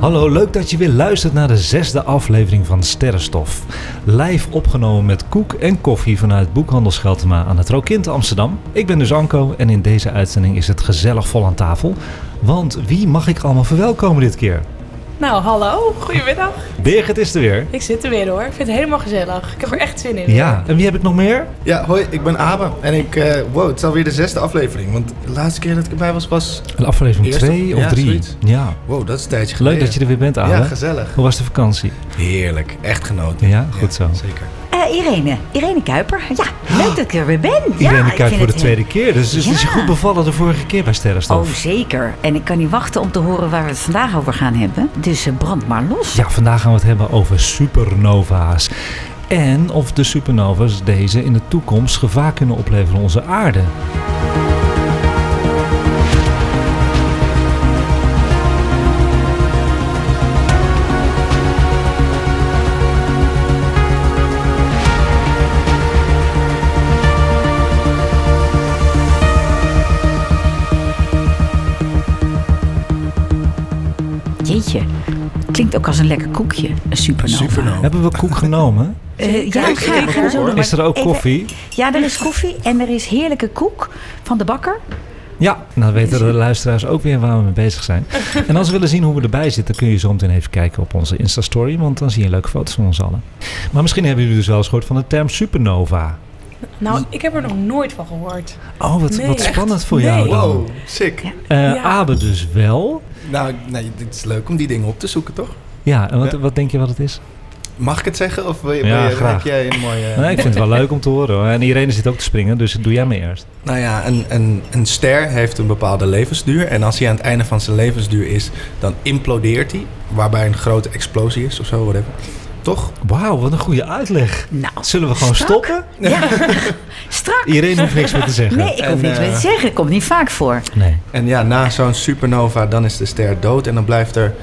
Hallo, leuk dat je weer luistert naar de zesde aflevering van Sterrenstof. Live opgenomen met koek en koffie vanuit Boekhandel Scheltema aan het Rookint Amsterdam. Ik ben dus Anko en in deze uitzending is het gezellig vol aan tafel. Want wie mag ik allemaal verwelkomen dit keer? Nou, hallo. Goedemiddag. Birgit is er weer. Ik zit er weer hoor. Ik vind het helemaal gezellig. Ik heb er echt zin in. Ja, en wie heb ik nog meer? Ja, hoi, ik ben Abe en ik, eh, wow, het is alweer de zesde aflevering. Want de laatste keer dat ik erbij was, was, Een aflevering Eerste- 2 of ja, 3. zoiets. Ja, wow, dat is een tijdje geleden. leuk dat je er weer bent, Abe. Ja, gezellig. Hoe was de vakantie? Heerlijk, echt genoten. Ja, goed zo. Zeker. Eh, Irene, Irene Kuiper. Ja, leuk dat ik er weer ben. Irene ja, kijkt vind voor de het, tweede keer, dus het is je goed bevallen de vorige keer bij eh, Sterrenstof. Oh, zeker. En ik kan niet wachten om te horen waar we het vandaag over gaan hebben. Dus eh, brand maar los. Ja, vandaag gaan we het hebben over supernova's. En of de supernova's deze in de toekomst gevaar kunnen opleveren onze aarde. Klinkt ook als een lekker koekje. Een supernova. Supernova. Hebben we koek genomen? Eh, ja, ik- ga, ik- zo doen. Is er ook even- koffie? Ja, er is koffie en er is heerlijke koek van de bakker. Ja, nou weten de luisteraars ook weer waar we mee bezig zijn. En als ze willen zien hoe we erbij zitten, kun je zo meteen even kijken op onze Insta-story, want dan zie je leuke foto's van ons allen. Maar misschien hebben jullie dus wel eens gehoord van de term supernova. Nou, ik heb er nog nooit van gehoord. Oh, wat, Nee, wat spannend voor Nee. jou dan. Wow, sick. Ja. Eh, Ja. Abe dus wel. Nou, nee, het is leuk om die dingen op te zoeken, toch? Ja, en wat, Ja. wat denk je wat het is? Mag ik het zeggen? Of wil je, Ja, wil je- graag. heb jij een mooie... Nee, ik vind het wel leuk om te horen. hoor. En Irene zit ook te springen, dus doe jij maar eerst. Nou ja, een, een, een ster heeft een bepaalde levensduur. En als hij aan het einde van zijn levensduur is, dan implodeert hij. Waarbij een grote explosie is of zo, whatever. Toch? Wauw, wat een goede uitleg. Nou, Zullen we gewoon strak. stoppen? Ja, strak. Iedereen hoeft niks meer te zeggen. Nee, ik hoef En, niks meer te eh, zeggen. Komt niet vaak voor. Nee. En ja, na zo'n supernova, dan is de ster dood. En dan blijft er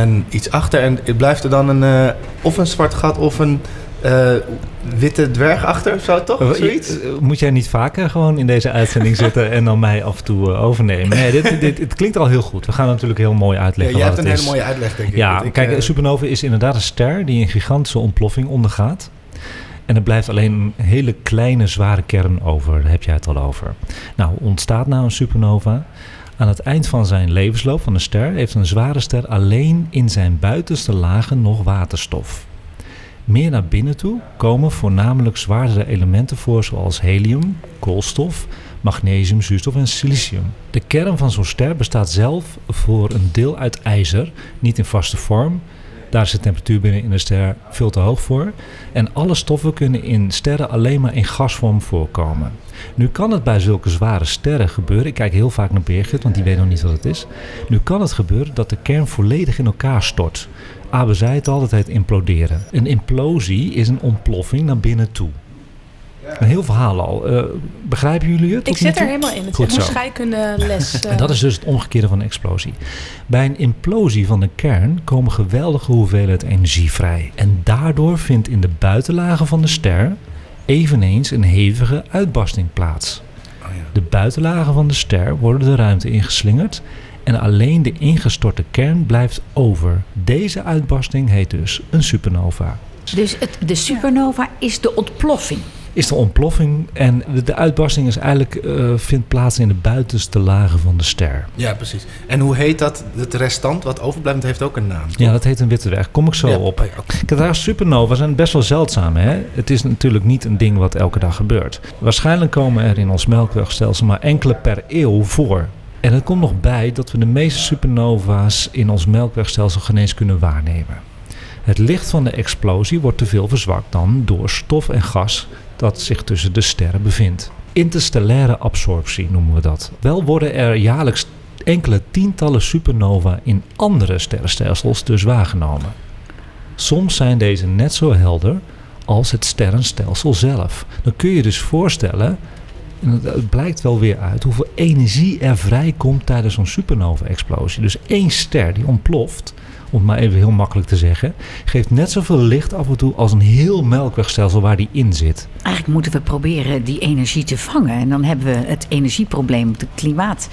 een, iets achter. En het blijft er dan een, eh, of een zwart gat of een eh, witte dwerg achter. Of zo, toch? Of zoiets? Eh, Moet jij niet vaker gewoon in deze uitzending zitten en dan mij af en toe eh, overnemen? Nee, dit, dit, het klinkt al heel goed. We gaan natuurlijk heel mooi Ja, uitleggen jij wat hebt een hele mooie uitleg, denk ik. Ja, ik, kijk, eh, een supernova is inderdaad een ster die een gigantische ontploffing ondergaat. En er blijft alleen een hele kleine zware kern over. Daar heb jij het al over. Nou, ontstaat nou een supernova? Aan het eind van zijn levensloop van een ster heeft een zware ster alleen in zijn buitenste lagen nog waterstof. Meer naar binnen toe komen voornamelijk zwaardere elementen voor zoals helium, koolstof, magnesium, zuurstof en silicium. De kern van zo'n ster bestaat zelf voor een deel uit ijzer, niet in vaste vorm. Daar is de temperatuur binnen in de ster veel te hoog voor. En alle stoffen kunnen in sterren alleen maar in gasvorm voorkomen. Nu kan het bij zulke zware sterren gebeuren. Ik kijk heel vaak naar Birgit, want die weet nog niet wat het is. Nu kan het gebeuren dat de kern volledig in elkaar stort. Abe zei het al, dat heet imploderen. Een implosie is een ontploffing naar binnen toe. Een heel verhaal al. Eh, begrijpen jullie het? Ik zit er helemaal in. Het Goed is een zo. scheikundeles. En dat is dus het omgekeerde van een explosie. Bij een implosie van de kern komen geweldige hoeveelheid energie vrij. En daardoor vindt in de buitenlagen van de ster eveneens een hevige uitbarsting plaats. oh ja. De buitenlagen van de ster worden de ruimte ingeslingerd en alleen de ingestorte kern blijft over. Deze uitbarsting heet dus een supernova. Dus het, de supernova is de ontploffing. Is de ontploffing en de, de uitbarsting is eigenlijk, eh, vindt plaats in de buitenste lagen van de ster. ja, precies. En hoe heet dat? Het restant wat overblijft, heeft ook een naam. Ja, dat heet een witte dwerg. Kom ik zo Ja, op. oh ja. Kijk, daar supernova's zijn best wel zeldzaam. Hè? Het is natuurlijk niet een ding wat elke dag gebeurt. Waarschijnlijk komen er in ons melkwegstelsel maar enkele per eeuw voor. En het komt nog bij dat we de meeste supernova's in ons melkwegstelsel geen eens kunnen waarnemen. Het licht van de explosie wordt te veel verzwakt dan door stof en gas dat zich tussen de sterren bevindt. Interstellaire absorptie noemen we dat. Wel worden er jaarlijks enkele tientallen supernova in andere sterrenstelsels dus waargenomen. Soms zijn deze net zo helder als het sterrenstelsel zelf. Dan kun je dus voorstellen, en het- blijkt wel weer uit, hoeveel energie er vrijkomt tijdens zo'n supernova-explosie. Dus één ster die ontploft, om het maar even heel makkelijk te zeggen, geeft net zoveel licht af en toe als een heel melkwegstelsel waar die in zit. Eigenlijk moeten we proberen die energie te vangen. En dan hebben we het energieprobleem, het klimaat,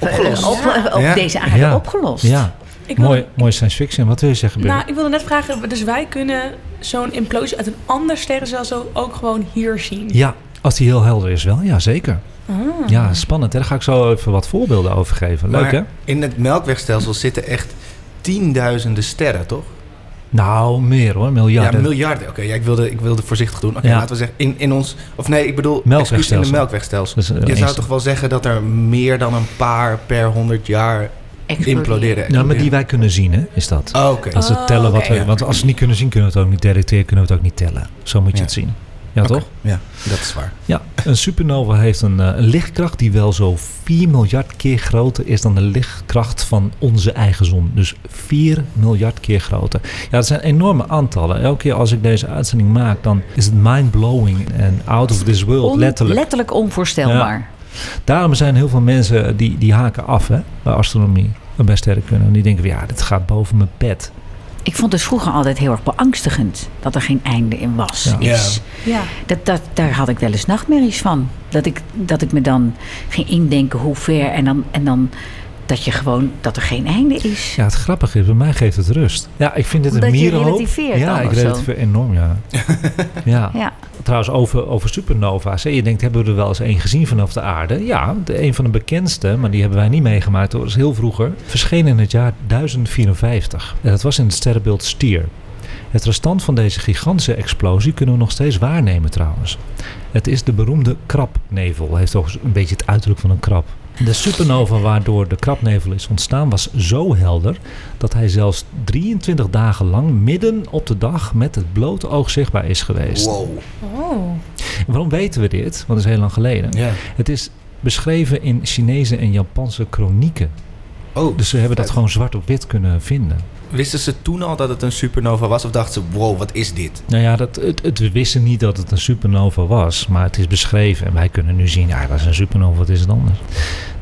eh, Opgelost. op, eh, op Ja. deze aarde Ja. opgelost. Ja, Ik mooi, mooi science fiction. Wat wil je zeggen, Birgit? nou, ik wilde net vragen, dus wij kunnen zo'n implosie uit een ander sterrenstelsel ook gewoon hier zien. Ja, als die heel helder is wel, ja zeker. Ah. Ja, spannend. Hè? Daar ga ik zo even wat voorbeelden over geven. Leuk Maar hè? In het melkwegstelsel zitten echt tienduizenden sterren, toch? Nou, meer hoor, miljarden. Ja, miljarden. Oké, ja, ik, wilde, ik wilde voorzichtig doen. Oké, Ja. laten we zeggen, in, in ons... Of nee, ik bedoel, Melkwegstelsel. excuus, in de melkwegstelsel. Dus, eh, Je zou toch wel zeggen dat er meer dan een paar per honderd jaar Exploderen. imploderen? Nou, maar die wij kunnen zien, hè, is dat. Oh, oké. Als we Oh, tellen wat we... Want als we het niet kunnen zien, kunnen we het ook niet detecteren, kunnen we het ook niet tellen. Zo moet je Ja. het zien. Ja, toch? Ja, dat is waar. Ja, een supernova heeft een, eh, een lichtkracht die wel zo 4 miljard keer groter is dan de lichtkracht van onze eigen zon. Dus 4 miljard keer groter. Ja, dat zijn enorme aantallen. Elke keer als ik deze uitzending maak, dan is het mind-blowing en out of this world, On- letterlijk. letterlijk onvoorstelbaar. Daarom zijn heel veel mensen die, die haken af hè, bij astronomie bij sterrenkunde. En die denken, van, ja, dit gaat boven mijn pet. Ik vond het vroeger altijd heel erg beangstigend dat er geen einde in was. Ja. Is. Ja. Dat, dat, daar had ik wel eens nachtmerries van. Dat ik, dat ik me dan ging indenken hoe ver en dan, en dan dat je gewoon dat er geen einde is. Ja, het grappige is, bij mij geeft het rust. Ja, ik vind dit Omdat een je mierenhoop. relativeert Ja, ik relativeer enorm, ja. ja. Ja, Trouwens, over, over supernova's. hè. Je denkt, hebben we er wel eens één gezien vanaf de aarde? Ja, de, een van de bekendste, maar die hebben wij niet meegemaakt. Dat was heel vroeger. Verscheen in het jaar 1054. En dat was in het sterrenbeeld Stier. Het restant van deze gigantische explosie kunnen we nog steeds waarnemen trouwens. Het is de beroemde krabnevel. Heeft toch een beetje het uiterlijk van een krab. De supernova waardoor de krabnevel is ontstaan was zo helder dat hij zelfs 23 dagen lang midden op de dag met het blote oog zichtbaar is geweest. Wow. Oh. Waarom weten we dit? Want het is heel lang geleden. Het is beschreven in Chinese en Japanse kronieken. Oh, Dus ze hebben dat gewoon zwart op wit kunnen vinden. Wisten ze toen al dat het een supernova was? Of dachten ze, wow, wat is dit? Nou ja, dat, het, het, we wisten niet dat het een supernova was, maar het is beschreven. En wij kunnen nu zien, ja, dat is een supernova, wat is het anders?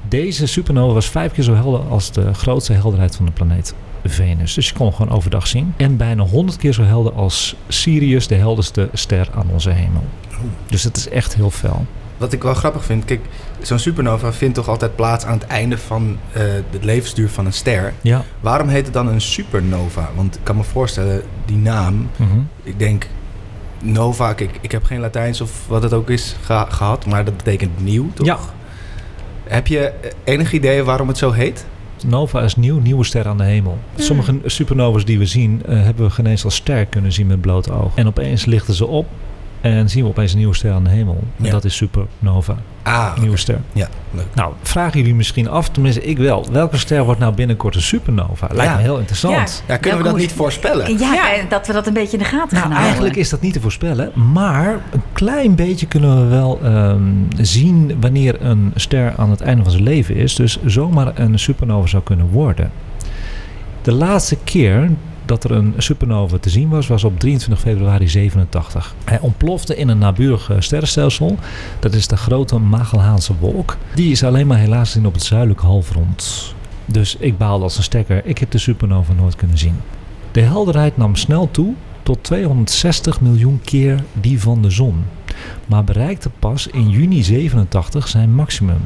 Deze supernova was vijf keer zo helder als de grootste helderheid van de planeet Venus. Dus je kon hem gewoon overdag zien. En bijna honderd keer zo helder als Sirius, de helderste ster aan onze hemel. Dus het is echt heel fel. Wat ik wel grappig vind, kijk, zo'n supernova vindt toch altijd plaats aan het einde van eh, het levensduur van een ster. Ja. Waarom heet het dan een supernova? Want ik kan me voorstellen, die naam, Mhm. ik denk nova, kijk, ik heb geen Latijns of wat het ook is geha- gehad, maar dat betekent nieuw, toch? Ja. Heb je eh, enig idee waarom het zo heet? Nova is nieuw, nieuwe ster aan de hemel. Sommige supernovas die we zien, eh, hebben we geen eens als ster kunnen zien met bloot oog. En opeens lichten ze op en zien we opeens een nieuwe ster aan de hemel. En Ja. dat is supernova, Ah, nieuwe ster. Ja, leuk. Nou, vragen jullie misschien af, tenminste ik wel. Welke ster wordt nou binnenkort een supernova? Lijkt Ja. me heel interessant. Ja, kunnen we dat niet voorspellen? ja, Ja. eh, dat we dat een beetje in de gaten gaan Nou, houden. eigenlijk is dat niet te voorspellen. Maar een klein beetje kunnen we wel ehm, zien wanneer een ster aan het einde van zijn leven is. Dus zomaar een supernova zou kunnen worden. De laatste keer dat er een supernova te zien was, was op 23 februari 87. Hij ontplofte in een naburig sterrenstelsel. Dat is de grote Magellaanse wolk. Die is alleen maar helaas te zien op het zuidelijke halfrond. Dus ik baalde als een stekker. Ik heb de supernova nooit kunnen zien. De helderheid nam snel toe tot 260 miljoen keer die van de zon, maar bereikte pas in juni 87 zijn maximum.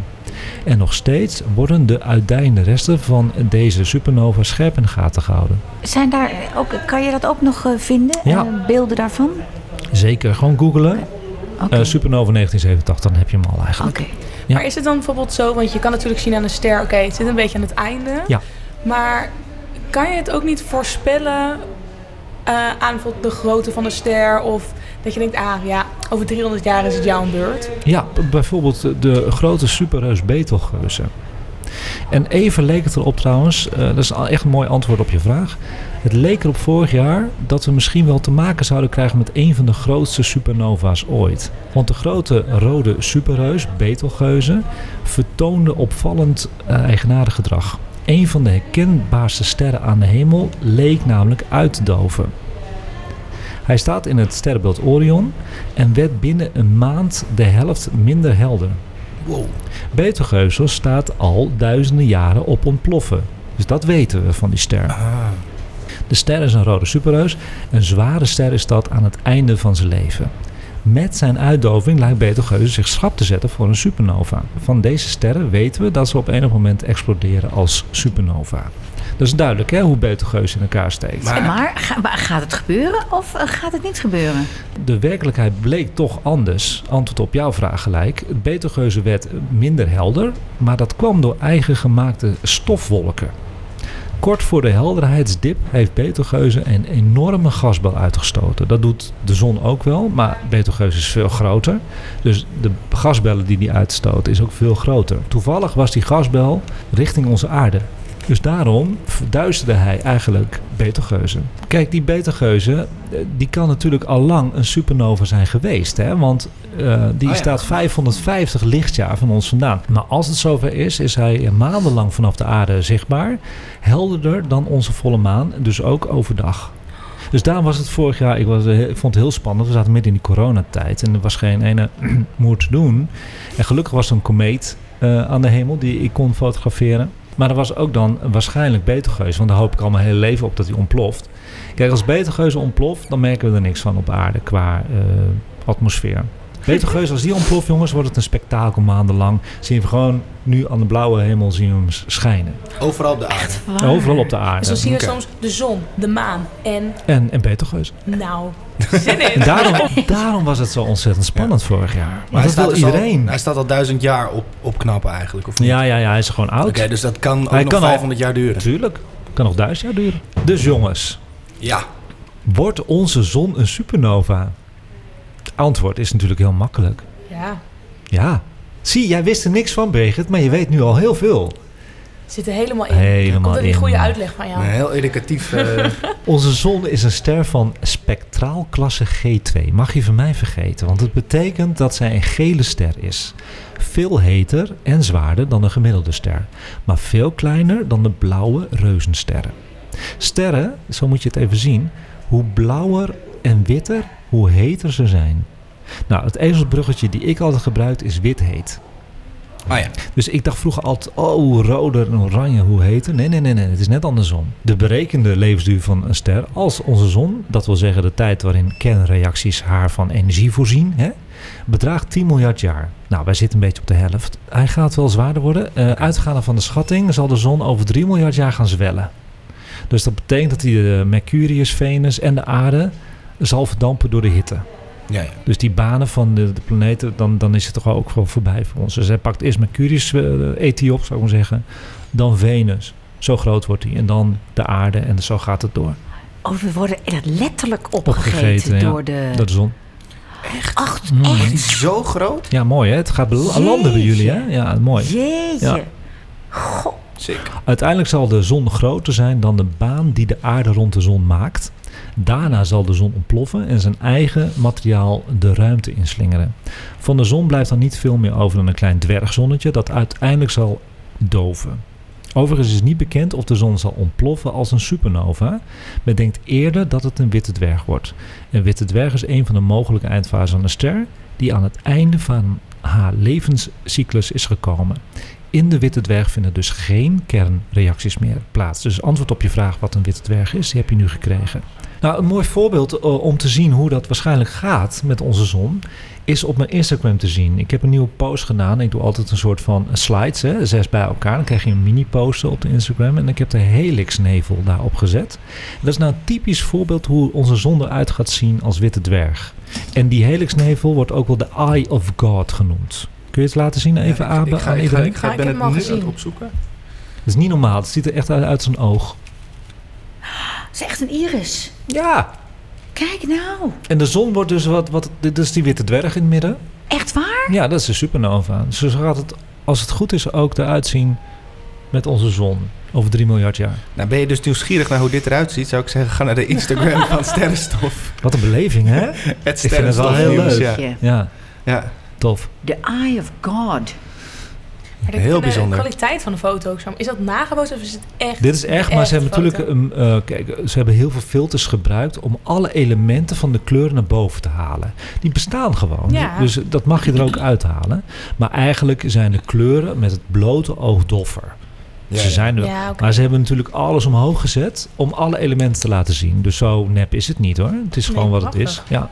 En nog steeds worden de uitdijende resten van deze supernova scherp in de gaten gehouden. Zijn daar ook, kan je dat ook nog eh, vinden? Ja. Eh, beelden daarvan? Zeker, gewoon googlen. Eh, supernova 1987, dan heb je hem al eigenlijk. Oké. Ja. Maar is het dan bijvoorbeeld zo, want je kan natuurlijk zien aan een ster, oké, het zit een beetje aan het einde. Ja. Maar kan je het ook niet voorspellen eh, aan bijvoorbeeld de grootte van de ster? Of dat je denkt, ah ja, over 300 jaar is het jouw beurt. Ja, bijvoorbeeld de grote superreus Betelgeuze. En even leek het erop trouwens, eh, dat is echt een mooi antwoord op je vraag. Het leek erop vorig jaar dat we misschien wel te maken zouden krijgen met een van de grootste supernova's ooit. Want de grote rode superreus Betelgeuze vertoonde opvallend eh, eigenaardig gedrag. Een van de herkenbaarste sterren aan de hemel leek namelijk uit te doven. Hij staat in het sterrenbeeld Orion en werd binnen een maand de helft minder helder. Wow. Betelgeuse staat al duizenden jaren op ontploffen. Dus dat weten we van die ster. Ah. De ster is een rode superreus. Een zware ster is dat aan het einde van zijn leven. Met zijn uitdoving lijkt Betelgeuse zich schrap te zetten voor een supernova. Van deze sterren weten we dat ze op enig moment exploderen als supernova. Dat is duidelijk hè, hoe Betelgeuse in elkaar steekt. Maar- Maar ga- maar gaat het gebeuren of eh, gaat het niet gebeuren? De werkelijkheid bleek toch anders. Antwoord op jouw vraag gelijk. Betelgeuse werd minder helder, maar dat kwam door eigen gemaakte stofwolken. Kort voor de helderheidsdip heeft Betelgeuse een enorme gasbel uitgestoten. Dat doet de zon ook wel, maar Betelgeuse is veel groter. Dus de gasbellen die die uitstoot is ook veel groter. Toevallig was die gasbel richting onze aarde. Dus daarom verduisterde hij eigenlijk Betelgeuse. Kijk, die Betelgeuse eh, die kan natuurlijk al lang een supernova zijn geweest. Hè? Want eh, die Oh ja. staat 550 lichtjaar van ons vandaan. Maar als het zover is, is hij maandenlang vanaf de aarde zichtbaar. Helderder dan onze volle maan, dus ook overdag. Dus daarom was het vorig jaar, ik, was, eh, ik vond het heel spannend. We zaten midden in die coronatijd en er was geen ene moer te doen. En gelukkig was er een komeet eh, aan de hemel die ik kon fotograferen. Maar er was ook dan waarschijnlijk Betelgeuse, want daar hoop ik al mijn hele leven op dat hij ontploft. Kijk, als Betelgeuse ontploft, dan merken we er niks van op aarde qua eh, atmosfeer. Betelgeuse, als die ontploft, jongens, wordt het een spektakel maandenlang. Zien we gewoon nu aan de blauwe hemel zien we hem schijnen. Overal op de aarde. Waar? Overal op de Dus aarde. dan zien we soms de zon, de maan en En, en nou, zin in. Daarom, daarom was het zo ontzettend spannend vorig jaar. Maar hij dat wil staat, dus al, iedereen. hij staat al duizend jaar op, op knappen eigenlijk, of niet? Ja, ja, ja, hij is gewoon oud. Oké, dus dat kan ook Hij nog kan al- 500 jaar duren. Natuurlijk. Kan nog duizend jaar duren. Dus jongens, Ja. wordt onze zon een supernova? Antwoord is natuurlijk heel makkelijk. Ja, Ja. Zie, jij wist er niks van, Birgit, maar je weet nu al heel veel. zit er helemaal in. Helemaal Komt er een in. goede uitleg van jou. Een heel educatief... eh, Onze zon is een ster van spectraalklasse G2. Mag je van mij vergeten, want het betekent dat zij een gele ster is. Veel heter en zwaarder dan een gemiddelde ster, maar veel kleiner dan de blauwe reuzensterren. Sterren, zo moet je het even zien, hoe blauwer en witter, hoe heter ze zijn. Nou, het ezelsbruggetje die ik altijd gebruik is wit heet. ah ja. Dus ik dacht vroeger altijd, oh, roder en oranje, hoe heter? Nee, nee, nee, nee, het is net andersom. De berekende levensduur van een ster als onze zon, dat wil zeggen de tijd waarin kernreacties haar van energie voorzien, hè, bedraagt 10 miljard jaar. Nou, wij zitten een beetje op de helft. Hij gaat wel zwaarder worden. Eh uitgaande van de schatting zal de zon over 3 miljard jaar gaan zwellen. Dus dat betekent dat hij de Mercurius, Venus en de aarde zal verdampen door de hitte. Ja, ja. Dus die banen van de, de planeten, dan, dan is het toch ook wel voorbij voor ons. Dus hij pakt eerst Mercurius, eh, eet hij op, zou ik maar zeggen. Dan Venus. Zo groot wordt hij. En dan de aarde en zo gaat het door. Oh, we worden letterlijk opgegeten, Opgegeten, ja. door de... Is zon. Ach, Mm. Is echt? die zo groot? Ja, mooi hè. Het gaat landen bij jullie hè. Ja, mooi. Jeetje. Ja. Goh. Sick. Uiteindelijk zal de zon groter zijn dan de baan die de aarde rond de zon maakt. Daarna zal de zon ontploffen en zijn eigen materiaal de ruimte inslingeren. Van de zon blijft dan niet veel meer over dan een klein dwergzonnetje dat uiteindelijk zal doven. Overigens is niet bekend of de zon zal ontploffen als een supernova. Men denkt eerder dat het een witte dwerg wordt. Een witte dwerg is een van de mogelijke eindfasen van een ster die aan het einde van haar levenscyclus is gekomen. In de witte dwerg vinden dus geen kernreacties meer plaats. Dus antwoord op je vraag wat een witte dwerg is, die heb je nu gekregen. Nou, een mooi voorbeeld eh, om te zien hoe dat waarschijnlijk gaat met onze zon, is op mijn Instagram te zien. Ik heb een nieuwe post gedaan. Ik doe altijd een soort van slides, hè, zes bij elkaar. Dan krijg je een mini-poster op de Instagram. En ik heb de helixnevel daarop gezet. Dat is nou een typisch voorbeeld hoe onze zon eruit gaat zien als witte dwerg. En die helixnevel wordt ook wel de Eye of God genoemd. Kun je het laten zien even Ja, aan, ik, ik ga, aan ik ga, iedereen? ik ga ik ben het nu aan het opzoeken. Dat is niet normaal. Het ziet er echt uit, uit zijn oog. Het is echt een iris. Ja. Kijk nou. En de zon wordt dus wat, wat dit is die witte dwerg in het midden. Echt waar? Ja, dat is de supernova. Dus zo gaat het, als het goed is, ook eruit zien met onze zon. Over 3 miljard jaar. Nou, ben je dus nieuwsgierig naar hoe dit eruit ziet, zou ik zeggen, ga naar de Instagram van Sterrenstof. Wat een beleving, hè? Het vind het wel heel Sterrenstof leuk. Ja. Ja, ja. The Eye of God. Maar de, Heel de bijzonder. kwaliteit van de foto's, is dat nagebootst of is het echt Dit is echt, maar ze hebben foto? natuurlijk een, eh, kijk, ze hebben heel veel filters gebruikt om alle elementen van de kleuren naar boven te halen. Die bestaan gewoon. Ja. Dus dat mag je er ook uithalen. Maar eigenlijk zijn de kleuren met het blote oog doffer. Ja, ze zijn er, Ja. Maar ze hebben natuurlijk alles omhoog gezet om alle elementen te laten zien. Dus zo nep is het niet hoor. Het is Nee, gewoon wat het is. Ja.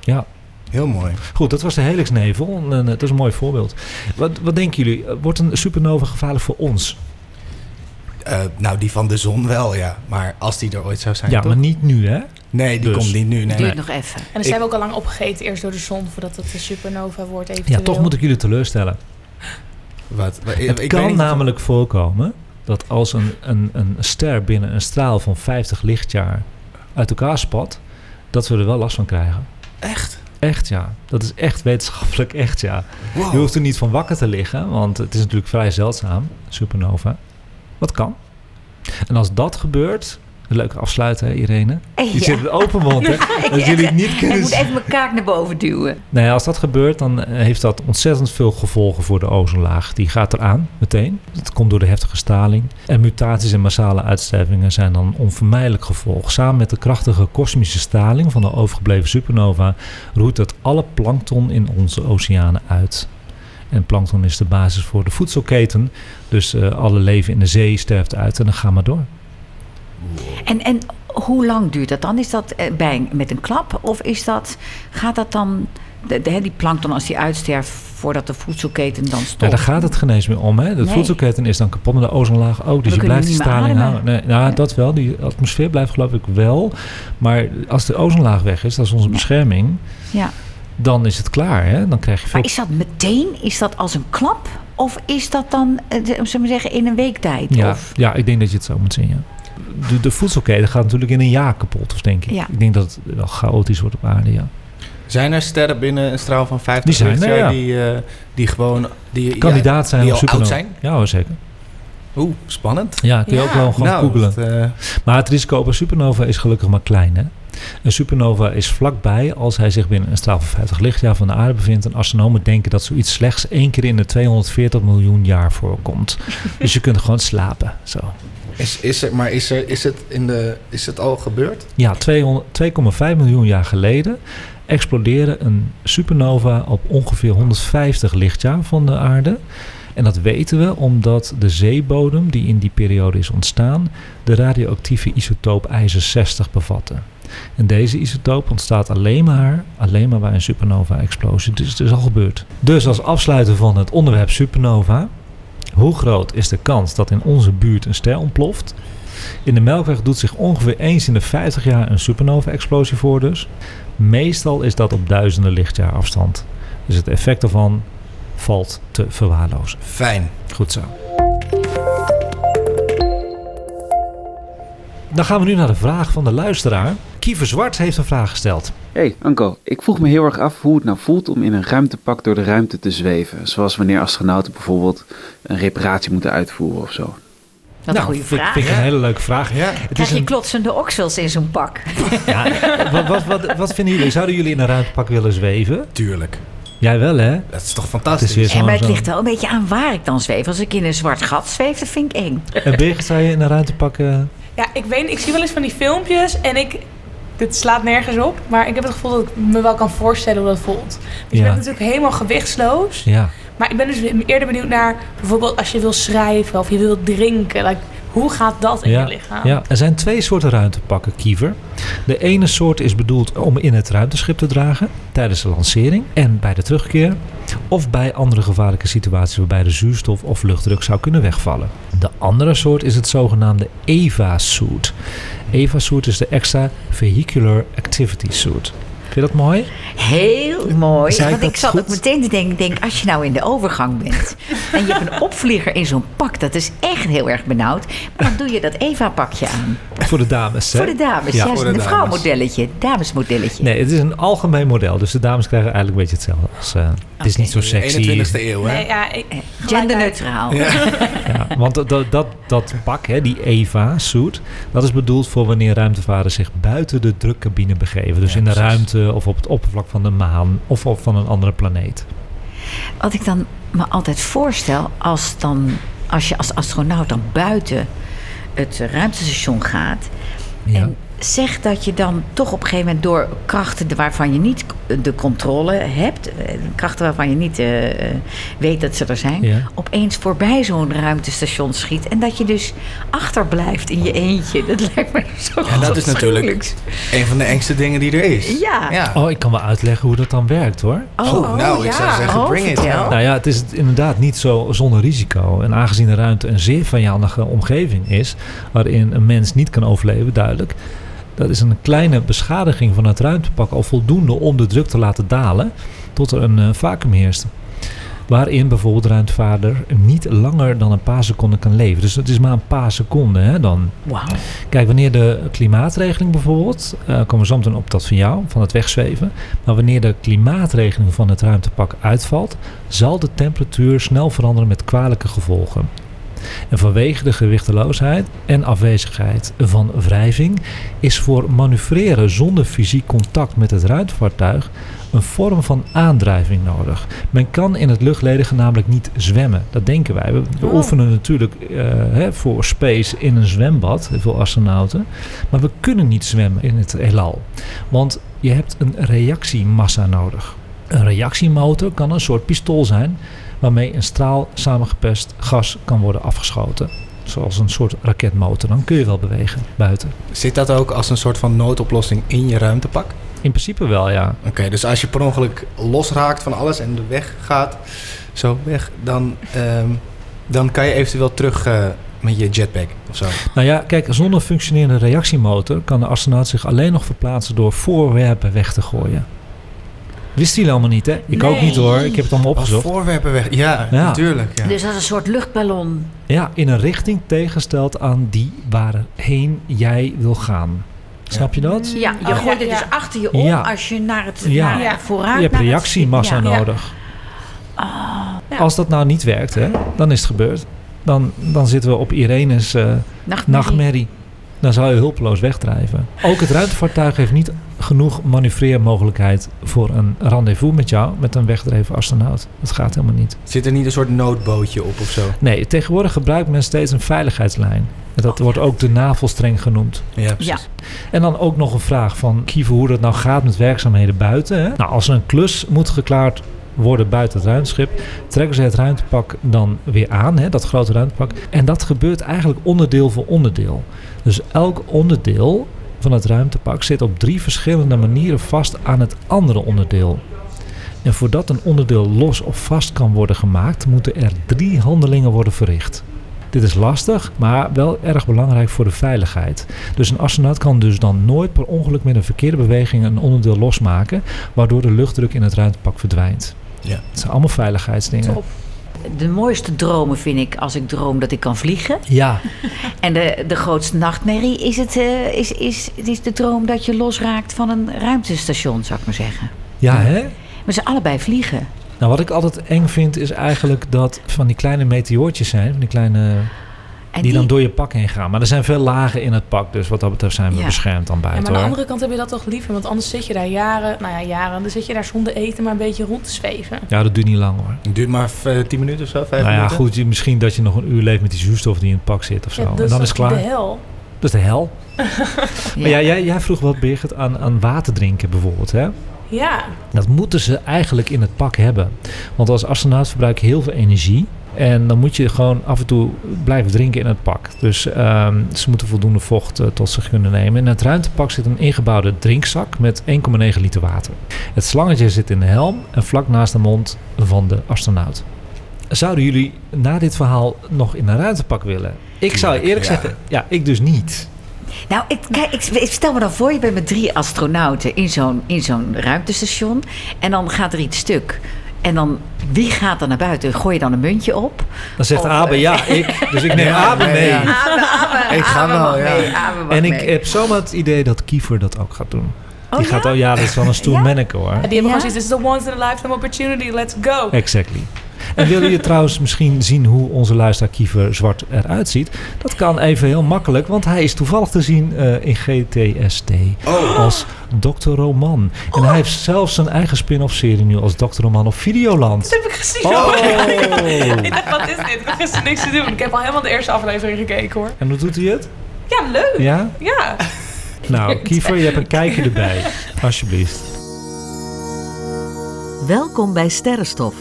Ja, Heel mooi. goed, dat was de helixnevel. En, eh, dat is een mooi voorbeeld. Wat, wat denken jullie? Wordt een supernova gevaarlijk voor ons? Eh, nou, die van de zon wel, ja. Maar als die er ooit zou zijn, Ja, toch? maar niet nu hè? Nee, die Dus. komt niet nu. Nee. Duurt nog even. En dan Ik- zijn we ook al lang opgegeten eerst door de zon voordat het een supernova wordt eventueel. Ja, toch moet ik jullie teleurstellen. Wat? Het ik kan of- namelijk voorkomen dat als een, een, een ster binnen een straal van 50 lichtjaar uit elkaar spat, dat we er wel last van krijgen. Echt? Echt ja. Dat is echt wetenschappelijk echt ja. Wow. Je hoeft er niet van wakker te liggen, want het is natuurlijk vrij zeldzaam, supernova. Wat kan? En als dat gebeurt, een leuke afsluiten hè, Irene. Je Ja. zit met open mond hè. Als jullie het niet Ik kunnen moet zien. even mijn kaak naar boven duwen. Nee, als dat gebeurt, dan eh, heeft dat ontzettend veel gevolgen voor de ozonlaag. Die gaat eraan, meteen. Dat komt door de heftige straling. En mutaties en massale uitstervingen zijn dan onvermijdelijk gevolg. Samen met de krachtige kosmische straling van de overgebleven supernova... roeit dat alle plankton in onze oceanen uit. En plankton is de basis voor de voedselketen. Dus eh, alle leven in de zee sterft uit en dan ga maar door. En, en hoe lang duurt dat dan? Is dat eh, bij, met een klap? Of is dat, gaat dat dan, de, de, die plankton als die uitsterft voordat de voedselketen dan stopt? Ja, daar gaat het geen eens meer om. Hè? De Nee. voedselketen is dan kapot, maar de ozonlaag ook. Dus We je blijft die straling houden. Nee, nou, Ja. dat wel. Die atmosfeer blijft geloof ik wel. Maar als de ozonlaag weg is, dat is onze Ja. bescherming, Ja. dan is het klaar. Hè? Dan krijg je veel... Maar is dat meteen? Is dat als een klap? Of is dat dan, eh, zullen we maar zeggen, in een week tijd? ja, Of, ja, ik denk dat je het zo moet zien. Ja. De, de voedselketen gaat natuurlijk in een jaar kapot, of denk ik. Ja. Ik denk dat het wel chaotisch wordt op aarde, ja. Zijn er sterren binnen een straal van 50 Die zijn er, ja. die, eh, die gewoon... Die, Kandidaat zijn die al oud supernova. zijn? Ja, zeker. Oeh, spannend. Ja, kun je Ja. ook wel gewoon nou, googlen. dat, eh, Maar het risico op een supernova is gelukkig maar klein. Hè? Een supernova is vlakbij als hij zich binnen een straal van 50 lichtjaar van de aarde bevindt. En astronomen denken dat zoiets slechts één keer in de 240 miljoen jaar voorkomt. dus je kunt gewoon slapen. Zo. Is, is er, maar is, er, is, het in de, is het al gebeurd? Ja, 200 2,5 miljoen jaar geleden explodeerde een supernova op ongeveer 150 lichtjaar van de aarde. En dat weten we omdat de zeebodem die in die periode is ontstaan, de radioactieve isotoop ijzer 60 bevatte. En deze isotoop ontstaat alleen maar, alleen maar bij een supernova-explosie. Dus het is al gebeurd. Dus als afsluiten van het onderwerp supernova. Hoe groot is de kans dat in onze buurt een ster ontploft? In de Melkweg doet zich ongeveer eens in de 50 jaar een supernova-explosie voor dus. Meestal is dat op duizenden lichtjaar afstand. Dus het effect daarvan valt te verwaarlozen. Fijn. Goed zo. Dan gaan we nu naar de vraag van de luisteraar. Kiefer Zwart heeft een vraag gesteld. Hey Anko, ik vroeg me heel erg af hoe het nou voelt om in een ruimtepak door de ruimte te zweven. Zoals wanneer astronauten bijvoorbeeld een reparatie moeten uitvoeren of zo. Wat een goede vind, vraag. vind ik een hele leuke vraag. Ja. Het Krijg is je een, klotsende oksels in zo'n pak? ja, wat, wat, wat, wat vinden jullie? Zouden jullie in een ruimtepak willen zweven? Tuurlijk. Jij wel, hè? Dat is toch Het is fantastisch? Ja, zo'n... maar het ligt wel een beetje aan waar ik dan zweef. Als ik in een zwart gat zweef, dat vind ik eng. En Birgit, zou je in een ruimtepak... eh, Ja, ik weet ik zie wel eens van die filmpjes en ik... Dit slaat nergens op, maar ik heb het gevoel dat ik me wel kan voorstellen hoe dat voelt. Want je bent natuurlijk helemaal gewichtsloos. ja. Maar ik ben dus eerder benieuwd naar bijvoorbeeld als je wil schrijven of je wil drinken. Like, hoe gaat dat in Ja, je lichaam? Ja, er zijn twee soorten ruimtepakken, Kiever. De ene soort is bedoeld om in het ruimteschip te dragen tijdens de lancering en bij de terugkeer. Of bij andere gevaarlijke situaties waarbij de zuurstof of luchtdruk zou kunnen wegvallen. De andere soort is het zogenaamde EVA-suit. EVA-suit is de Extra Vehicular Activity Suit. Vind je dat mooi? Heel mooi. Zei Want ik zat goed? ook meteen te denken, denk, als je nou in de overgang bent en je hebt een opvlieger in zo'n pak, dat is echt heel erg benauwd. Maar dan doe je dat Eva-pakje aan. Voor de dames, hè? Voor de dames. Ja, Ja, voor de een dames. vrouwmodelletje, damesmodelletje. Nee, het is een algemeen model. Dus de dames krijgen eigenlijk een beetje hetzelfde. Als, eh, Het is niet zo sexy. 21ste eeuw, hè? Nee, ja, ik, Genderneutraal. Ja, want dat, dat, dat, pak, hè, die EVA-suit, dat is bedoeld voor wanneer ruimtevaarders zich buiten de drukcabine begeven. Dus Ja, in de precies. Of op het oppervlak van de maan of op van een andere planeet. Wat ik dan me altijd voorstel als, dan, als je als astronaut dan buiten het ruimtestation gaat. Ja. En zeg dat je dan toch op een gegeven moment door krachten waarvan je niet de controle hebt, eh, krachten waarvan je niet eh, eh, weet dat ze er zijn, Ja. opeens voorbij zo'n ruimtestation schiet. En dat je dus achterblijft in je eentje. Dat lijkt me zo En dat is natuurlijk een van de engste dingen die er is. Ja. ja. Oh, ik kan wel uitleggen hoe dat dan werkt hoor. Oh, nou, ik zou ja. zeggen, Oh, bring it. vertel. Ja. Nou ja, het is inderdaad niet zo zonder risico. En aangezien de ruimte een zeer vijandige omgeving is, waarin een mens niet kan overleven, duidelijk. Dat is een kleine beschadiging van het ruimtepak al voldoende om de druk te laten dalen tot er een vacuüm heerst. Waarin bijvoorbeeld de ruimtevaarder niet langer dan een paar seconden kan leven. Dus het is maar een paar seconden hè, dan. Wauw. Kijk, wanneer de klimaatregeling bijvoorbeeld, eh, komen we zo meteen op dat van jou, van het wegzweven. Maar wanneer de klimaatregeling van het ruimtepak uitvalt, zal de temperatuur snel veranderen met kwalijke gevolgen. En vanwege de gewichteloosheid en afwezigheid van wrijving is voor manoeuvreren zonder fysiek contact met het ruimtevaartuig een vorm van aandrijving nodig. Men kan in het luchtledige namelijk niet zwemmen. Dat denken wij. We, we Oh. oefenen natuurlijk eh, hè, voor space in een zwembad, veel astronauten. Maar we kunnen niet zwemmen in het heelal. Want je hebt een reactiemassa nodig. Een reactiemotor kan een soort pistool zijn waarmee een straal samengepest gas kan worden afgeschoten. Zoals een soort raketmotor. Dan kun je wel bewegen buiten. Zit dat ook als een soort van noodoplossing in je ruimtepak? In principe wel, ja. Oké, dus als je per ongeluk losraakt van alles en de weg gaat, zo weg, dan, ehm, dan kan je eventueel terug eh, met je jetpack of zo. Nou ja, kijk, zonder functionerende reactiemotor kan de astronaut zich alleen nog verplaatsen door voorwerpen weg te gooien. Wisten jullie allemaal niet, hè? Ik ook niet hoor. Ik heb het allemaal Als opgezocht. voorwerpen weg. Ja, Ja. natuurlijk. Ja. Dus dat is een soort luchtballon. Ja, in een richting tegengesteld aan die waarheen jij wil gaan. Snap je dat? Ja, je Oh, gooit ja, het dus achter je om Ja. als je naar het Ja. naar Ja. vooruit Je hebt het- reactiemassa Ja. nodig. Ja. Als dat nou niet werkt, hè, dan is het gebeurd. Dan, dan zitten we op Irene's eh, Nachtmerrie. nachtmerrie. Dan zou je hulpeloos wegdrijven. Ook het ruimtevaartuig heeft niet genoeg manoeuvreermogelijkheid voor een rendezvous met jou, met een wegdreven astronaut. Dat gaat helemaal niet. Zit er niet een soort noodbootje op of zo? Nee, tegenwoordig gebruikt men steeds een veiligheidslijn. En dat wordt ook de navelstreng genoemd. Ja, precies. Ja. En dan ook nog een vraag van Kiefer hoe dat nou gaat met werkzaamheden buiten. Hè? Nou, als er een klus moet geklaard worden buiten het ruimteschip, trekken ze het ruimtepak dan weer aan, hè, dat grote ruimtepak. En dat gebeurt eigenlijk onderdeel voor onderdeel. Dus elk onderdeel van het ruimtepak zit op drie verschillende manieren vast aan het andere onderdeel. En voordat een onderdeel los of vast kan worden gemaakt, moeten er drie handelingen worden verricht. Dit is lastig, maar wel erg belangrijk voor de veiligheid. Dus een astronaut kan dus dan nooit per ongeluk met een verkeerde beweging een onderdeel losmaken, waardoor de luchtdruk in het ruimtepak verdwijnt. Ja. Het zijn allemaal veiligheidsdingen. Top. De mooiste dromen vind ik als ik droom dat ik kan vliegen. Ja, En de, de grootste nachtmerrie is, het, eh, is, is, het is de droom dat je losraakt van een ruimtestation, zou ik maar zeggen. ja hè? Maar ze allebei vliegen. Nou, wat ik altijd eng vind is eigenlijk dat van die kleine meteoortjes zijn, van die kleine En die, dan door je pak heen gaan. Maar er zijn veel lagen in het pak, dus wat dat betreft zijn we Ja. beschermd dan Ja, buiten. maar aan de andere kant heb je dat toch liever, want anders zit je daar jaren, nou ja, jaren, dan zit je daar zonder eten maar een beetje rond te zweven. Ja, dat duurt niet lang hoor. Het duurt maar eh, 10 minuten of zo, 5 nou ja, minuten. goed, je- misschien dat je nog een uur leeft met die zuurstof die in het pak zit of zo. Ja, en dan dat is het klaar. De hel. Dat is de hel. Ja. Maar ja, jij, jij vroeg wat, Birgit, aan, aan water drinken bijvoorbeeld. Hè? Ja, Dat moeten ze eigenlijk in het pak hebben. Want als astronaut verbruik je heel veel energie. En dan moet je gewoon af en toe blijven drinken in het pak. Dus ehm, ze moeten voldoende vocht eh, tot zich kunnen nemen. In het ruimtepak zit een ingebouwde drinkzak met 1,9 liter water. Het slangetje zit in de helm en vlak naast de mond van de astronaut. Zouden jullie na dit verhaal nog in een ruimtepak willen? Ik zou eerlijk ja. zeggen, ja, ik dus niet. Nou, ik, kijk, ik, ik stel me dan voor, je bent met drie astronauten in zo'n, in zo'n ruimtestation. En dan gaat er iets stuk. En dan, wie gaat dan naar buiten? Gooi je dan een muntje op? Dan zegt Of, Abe, ja, ik. Dus ik neem Ja, Abe mee. ja. Abe, Abe, Ik ga Abe wel, ja. mee, Abe En ik mee. heb zomaar het idee dat Kiefer dat ook gaat doen. Oh, die gaat, ja? oh ja, dat is wel een stoer Ja? manneke hoor. en die hebben gewoon zoiets, this is a once in a lifetime opportunity, let's go. Exactly. En wil je trouwens misschien zien hoe onze luisteraar Kiefer Zwart eruit ziet? Dat kan even heel makkelijk, want hij is toevallig te zien eh, in GTST als Dr. Roman. En hij heeft zelfs zijn eigen spin-off serie nu als Dr. Roman op Videoland. Dat heb ik gezien. Oh. ik dacht, wat is dit? Ik heb gisteren niks te doen. Ik heb al helemaal de eerste aflevering gekeken hoor. En hoe doet hij het? Ja, leuk. Ja? Ja. Nou, Kiefer, je hebt een kijkje erbij. Alsjeblieft. Welkom bij Sterrenstof,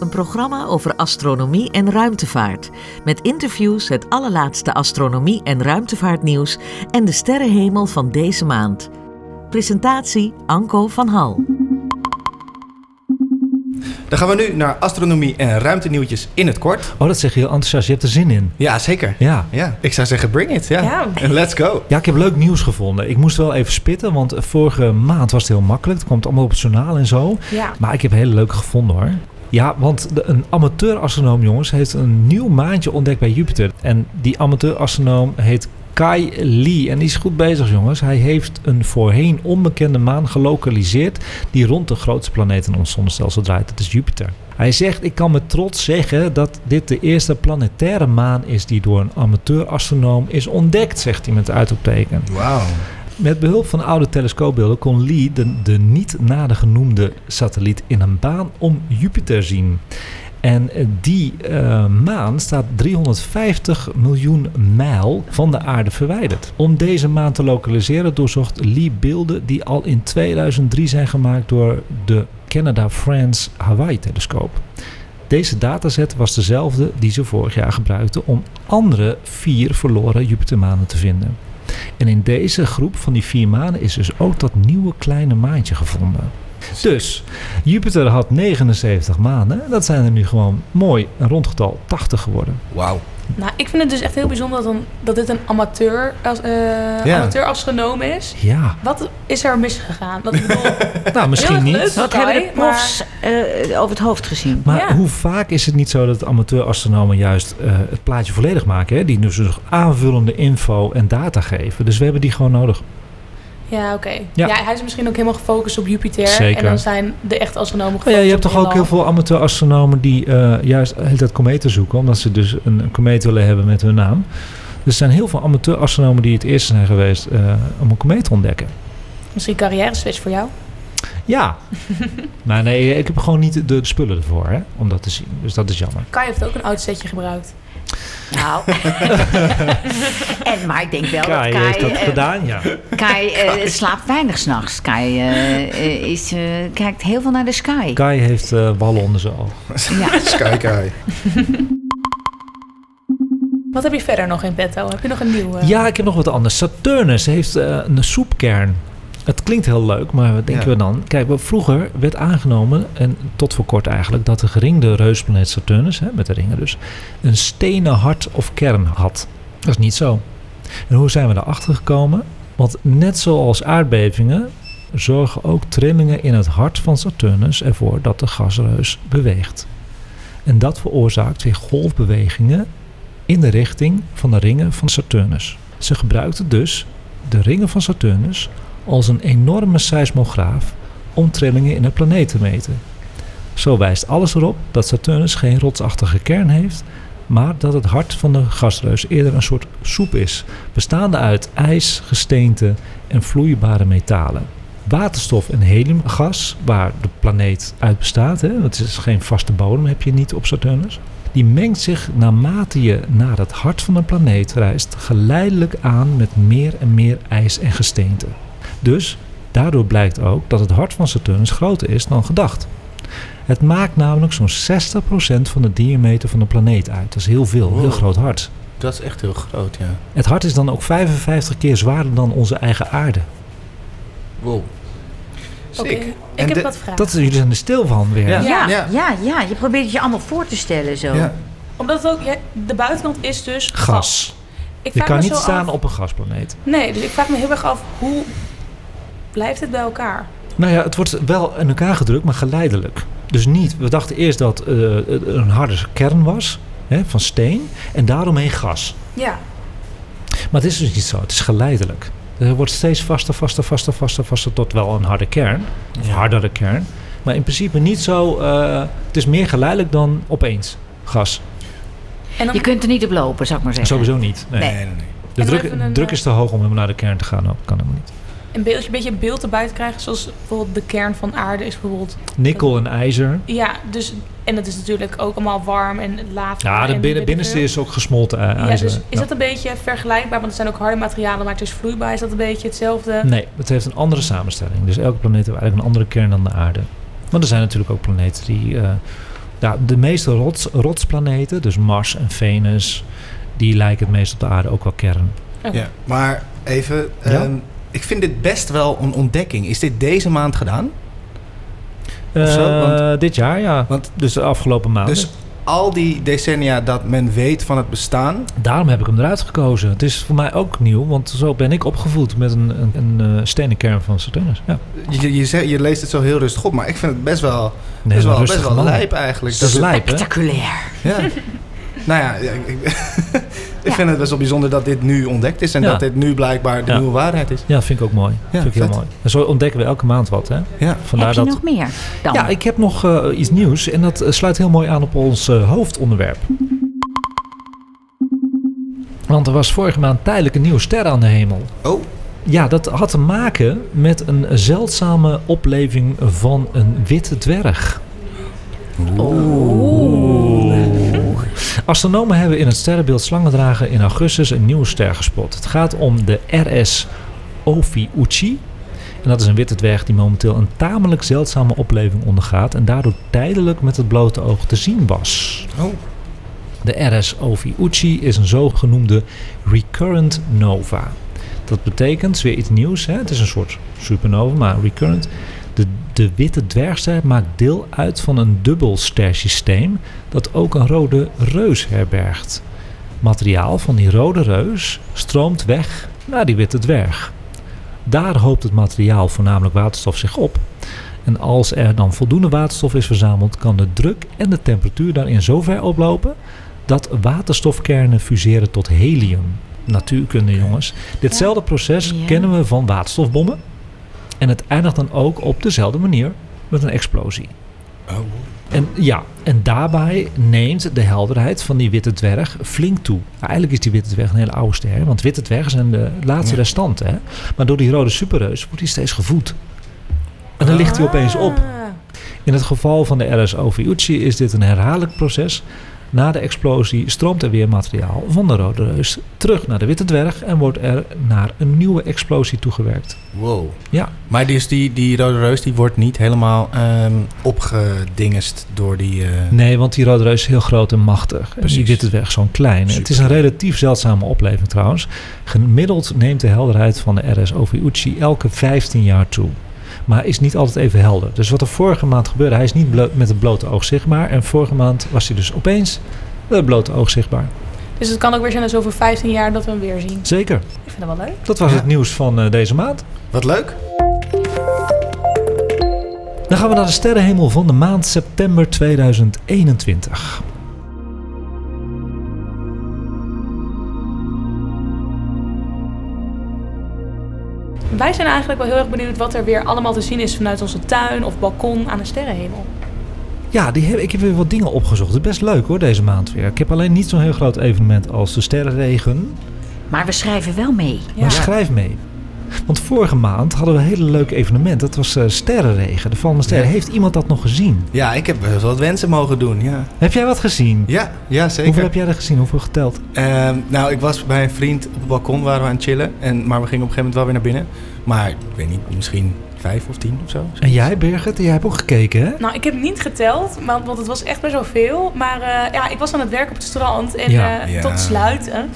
een programma over astronomie en ruimtevaart. Met interviews, het allerlaatste astronomie- en ruimtevaartnieuws en de sterrenhemel van deze maand. Presentatie Anko van Hal. Dan gaan we nu naar astronomie en ruimtenieuwtjes in het kort. Oh, dat zeg je heel enthousiast. Je hebt er zin in. Ja, zeker. Ja. Ja, ik zou zeggen bring it. Ja. Let's go. Ja, ik heb leuk nieuws gevonden. Ik moest wel even spitten, want vorige maand was het heel makkelijk. Het komt allemaal op het journaal en zo. Ja. Maar ik heb hele leuke gevonden hoor. Ja, want een amateur-astronoom, jongens, heeft een nieuw maantje ontdekt bij Jupiter. En die amateur-astronoom heet Kai Lee. En die is goed bezig, jongens. Hij heeft een voorheen onbekende maan gelokaliseerd die rond de grootste planeet in ons zonnestelsel draait. Dat is Jupiter. Hij zegt, ik kan met trots zeggen dat dit de eerste planetaire maan is die door een amateur-astronoom is ontdekt, zegt hij met uitroepteken. Wauw. Met behulp van oude telescoopbeelden kon Lee de, niet nader genoemde satelliet in een baan om Jupiter zien. En eh, die eh, maan staat 350 miljoen mijl van de aarde verwijderd. Om deze maan te lokaliseren doorzocht Lee beelden die al in 2003 zijn gemaakt door de Canada-France Hawaii-telescoop. Deze dataset was dezelfde die ze vorig jaar gebruikten om andere vier verloren Jupitermanen te vinden. En in deze groep van die vier manen is dus ook dat nieuwe kleine maantje gevonden. Dus Jupiter had 79 maanden. Dat zijn er nu gewoon mooi een rondgetal 80 geworden. Wauw. Nou, ik vind het dus echt heel bijzonder dat, dan, dat dit een amateur, als, eh Ja. amateur-astronoom is. Ja, Wat is er misgegaan? Bedoel, nou misschien niet. leuk. Wat hebben de profs eh, over het hoofd gezien? Maar Ja. hoe vaak is het niet zo dat amateur-astronomen juist eh, het plaatje volledig maken? Hè? Die dus nog aanvullende info en data geven. Dus we hebben die gewoon nodig. Ja, oké. Ja. Ja. hij is misschien ook helemaal gefocust op Jupiter. Zeker. En dan zijn de echte astronomen gefocust ja, je hebt toch ook heel veel amateur-astronomen die eh, juist hele tijd kometen zoeken. Omdat ze dus een, een komeet willen hebben met hun naam. Dus er zijn heel veel amateur-astronomen die het eerste zijn geweest eh, om een komeet te ontdekken. Misschien carrière switch voor jou? Ja. maar nee, ik heb gewoon niet de, de spullen ervoor hè, om dat te zien. Dus dat is jammer. Kai heeft ook een oud setje gebruikt. Nou. en, maar ik denk wel Kai dat Kai... heeft dat eh, gedaan, ja. Kai eh, slaapt weinig s'nachts. Kai eh, is, kijkt heel veel naar de sky. Kai heeft eh, wallen onder zijn ogen. Ja. Sky Kai. Wat heb je verder nog in petto? Heb je nog een nieuwe? Ja, ik heb nog wat anders. Saturnus heeft eh, een soepkern. Het klinkt heel leuk, maar wat denken Ja. we dan? Kijk, vroeger werd aangenomen, en tot voor kort eigenlijk, dat de geringde reusplaneet Saturnus, hè, met de ringen dus, een stenen hart of kern had. Dat is niet zo. En hoe zijn we daarachter gekomen? Want net zoals aardbevingen zorgen ook trillingen in het hart van Saturnus ervoor dat de gasreus beweegt. En dat veroorzaakt weer golfbewegingen in de richting van de ringen van Saturnus. Ze gebruikten dus de ringen van Saturnus als een enorme seismograaf om trillingen in de planeet te meten. Zo wijst alles erop dat Saturnus geen rotsachtige kern heeft, maar dat het hart van de gasreus eerder een soort soep is, bestaande uit ijs, gesteente en vloeibare metalen. Waterstof en heliumgas, waar de planeet uit bestaat, hè, want het is geen vaste bodem, heb je niet op Saturnus, die mengt zich naarmate je naar het hart van een planeet reist geleidelijk aan met meer en meer ijs en gesteente. Dus daardoor blijkt ook dat het hart van Saturnus groter is dan gedacht. Het maakt namelijk zo'n 60% van de diameter van de planeet uit. Dat is heel veel, een heel Wow. groot hart. Dat is echt heel groot, ja. Het hart is dan ook 55 keer zwaarder dan onze eigen aarde. Wow. Oké, Sick. ik En heb de- wat vragen. Dat is, jullie zijn er stil van weer. Ja. Ja, Ja. ja. Ja, je probeert het je allemaal voor te stellen zo. Ja. Omdat het ook, ja, de buitenkant is dus gas. Gas. Ik Je vraag kan me niet zo staan af- op een gasplaneet. Nee, dus ik vraag me heel erg af, hoe blijft het bij elkaar? Nou ja, het wordt wel in elkaar gedrukt, maar geleidelijk. Dus niet, we dachten eerst dat eh, het een harde kern was, hè, van steen, en daaromheen gas. Ja, Maar het is dus niet zo, het is geleidelijk. Er wordt steeds vaster, vaster, vaster, vaster, vaster tot wel een harde kern, of Ja. hardere kern. Maar in principe niet zo... eh, het is meer geleidelijk dan opeens gas. En dan, Je kunt er niet op lopen, zou ik maar zeggen. Sowieso niet. Nee. Nee. Nee. De druk, een, druk eh, is te hoog om helemaal naar de kern te gaan. ook. kan helemaal niet. Een, beetje een beeld erbij te krijgen. Zoals bijvoorbeeld de kern van aarde is bijvoorbeeld... Nikkel en ijzer. Ja, dus... En het is natuurlijk ook allemaal warm en lava. Ja, de en binnen, binnenste is ook gesmolten Ja, ijzer. dus is Ja. dat een beetje vergelijkbaar? Want er zijn ook harde materialen, maar het is vloeibaar. Is dat een beetje hetzelfde? Nee, het heeft een andere samenstelling. Dus elke planeet heeft eigenlijk een andere kern dan de aarde. Maar er zijn natuurlijk ook planeten die... eh, ja, de meeste rots, rotsplaneten, dus Mars en Venus... die lijken het meest op de aarde ook wel kern. Oké. Ja, maar even, Ja? ehm, ik vind dit best wel een ontdekking. Is dit deze maand gedaan? Zo, Eh, want- dit jaar, ja. Want Dus de afgelopen maanden. dus al die decennia dat men weet van het bestaan, Daarom heb ik hem eruit gekozen. Het is voor mij ook nieuw, want zo ben ik opgevoed met een, een, een eh, stenen kern van Saturnus. Ja. je, je, zegt- je leest het zo heel rustig op, maar ik vind het best wel, Nee, best wel, best wel lijp eigenlijk. Dat is lijp? Spectaculair. Ja. nou ja, ja, ik, ik, ik vind het best wel bijzonder dat dit nu ontdekt is en Ja. dat dit nu blijkbaar de Ja. nieuwe waarheid is. Ja, vind ik ook mooi. Ja, vind ik heel vet. mooi. En zo ontdekken we elke maand wat, hè? Ja. Vandaar Heb je dat... nog meer dan? Ja, ik heb nog eh, iets nieuws en dat eh, sluit heel mooi aan op ons eh, hoofdonderwerp. Want er was vorige maand tijdelijk een nieuwe ster aan de hemel. Oh, Ja, dat had te maken met een zeldzame opleving van een witte dwerg. Astronomen hebben in het sterrenbeeld Slangendrager in augustus een nieuwe ster gespot. Het gaat om de RS Ophiuchi. En dat is een witte dwerg die momenteel een tamelijk zeldzame opleving ondergaat en daardoor tijdelijk met het blote oog te zien was. oh. De RS Ophiuchi is een zogenoemde recurrent nova. Dat betekent, weer iets nieuws, hè? het is een soort supernova, maar recurrent. De, witte dwergster maakt deel uit van een dubbelstersysteem dat ook een rode reus herbergt. Materiaal van die rode reus stroomt weg naar die witte dwerg. Daar hoopt het materiaal, voornamelijk waterstof, zich op. En als er dan voldoende waterstof is verzameld, kan de druk en de temperatuur daarin zo ver oplopen dat waterstofkernen fuseren tot helium. Natuurkunde, jongens. Ditzelfde proces kennen we van waterstofbommen. En het eindigt dan ook op dezelfde manier met een explosie. oh. En ja, en daarbij neemt de helderheid van die witte dwerg flink toe. Nou, eigenlijk is die witte dwerg een hele oude ster, want witte dwergen zijn de laatste Ja. restanten. Hè? Maar door die rode superreus wordt hij steeds gevoed. En dan ligt hij opeens op. Ah. In het geval van de RS Ophiuchi is dit een herhaaldelijk proces. Na de explosie stroomt er weer materiaal van de rode reus terug naar de witte dwerg en wordt er naar een nieuwe explosie toegewerkt. Wow. Ja, Maar dus die, die rode reus die wordt niet helemaal ehm, opgedingest door die... eh, nee, want die rode reus is heel groot en machtig. En die Precies. witte dwerg zo'n klein. Het is een relatief zeldzame opleving trouwens. Gemiddeld neemt de helderheid van de RS Ophiuchi elke 15 jaar toe. Maar is niet altijd even helder. Dus wat er vorige maand gebeurde, hij is niet met het blote oog zichtbaar. En vorige maand was hij dus opeens met het blote oog zichtbaar. Dus het kan ook weer zijn dat over 15 jaar dat we hem weer zien. Zeker. Ik vind dat wel leuk. Dat was Ja. het nieuws van eh, deze maand. Wat leuk. Dan gaan we naar de sterrenhemel van de maand september 2021. Wij zijn eigenlijk wel heel erg benieuwd wat er weer allemaal te zien is vanuit onze tuin of balkon aan de sterrenhemel. Ja, die heb, ik heb weer wat dingen opgezocht. Het is best leuk hoor, deze maand weer. Ik heb alleen niet zo'n heel groot evenement als de sterrenregen. Maar we schrijven wel mee. Ja. Maar schrijf mee. Want vorige maand hadden we een hele leuk evenement. Dat was eh, sterrenregen, de vallende sterren. Ja. Heeft iemand dat nog gezien? Ja, ik heb best wel wat wensen mogen doen, ja. Heb jij wat gezien? Ja, ja zeker. Hoeveel heb jij er gezien? Hoeveel geteld? Ehm, nou, ik was bij een vriend op het balkon, waren we aan het chillen. En, maar we gingen op een gegeven moment wel weer naar binnen. Maar ik weet niet, misschien vijf of tien of zo. En jij, Birgit? Jij hebt ook gekeken, hè? Nou, ik heb niet geteld, want, want het was echt best wel veel. Maar eh, ja, ik was aan het werk op het strand en Ja. eh, Ja. tot sluiten.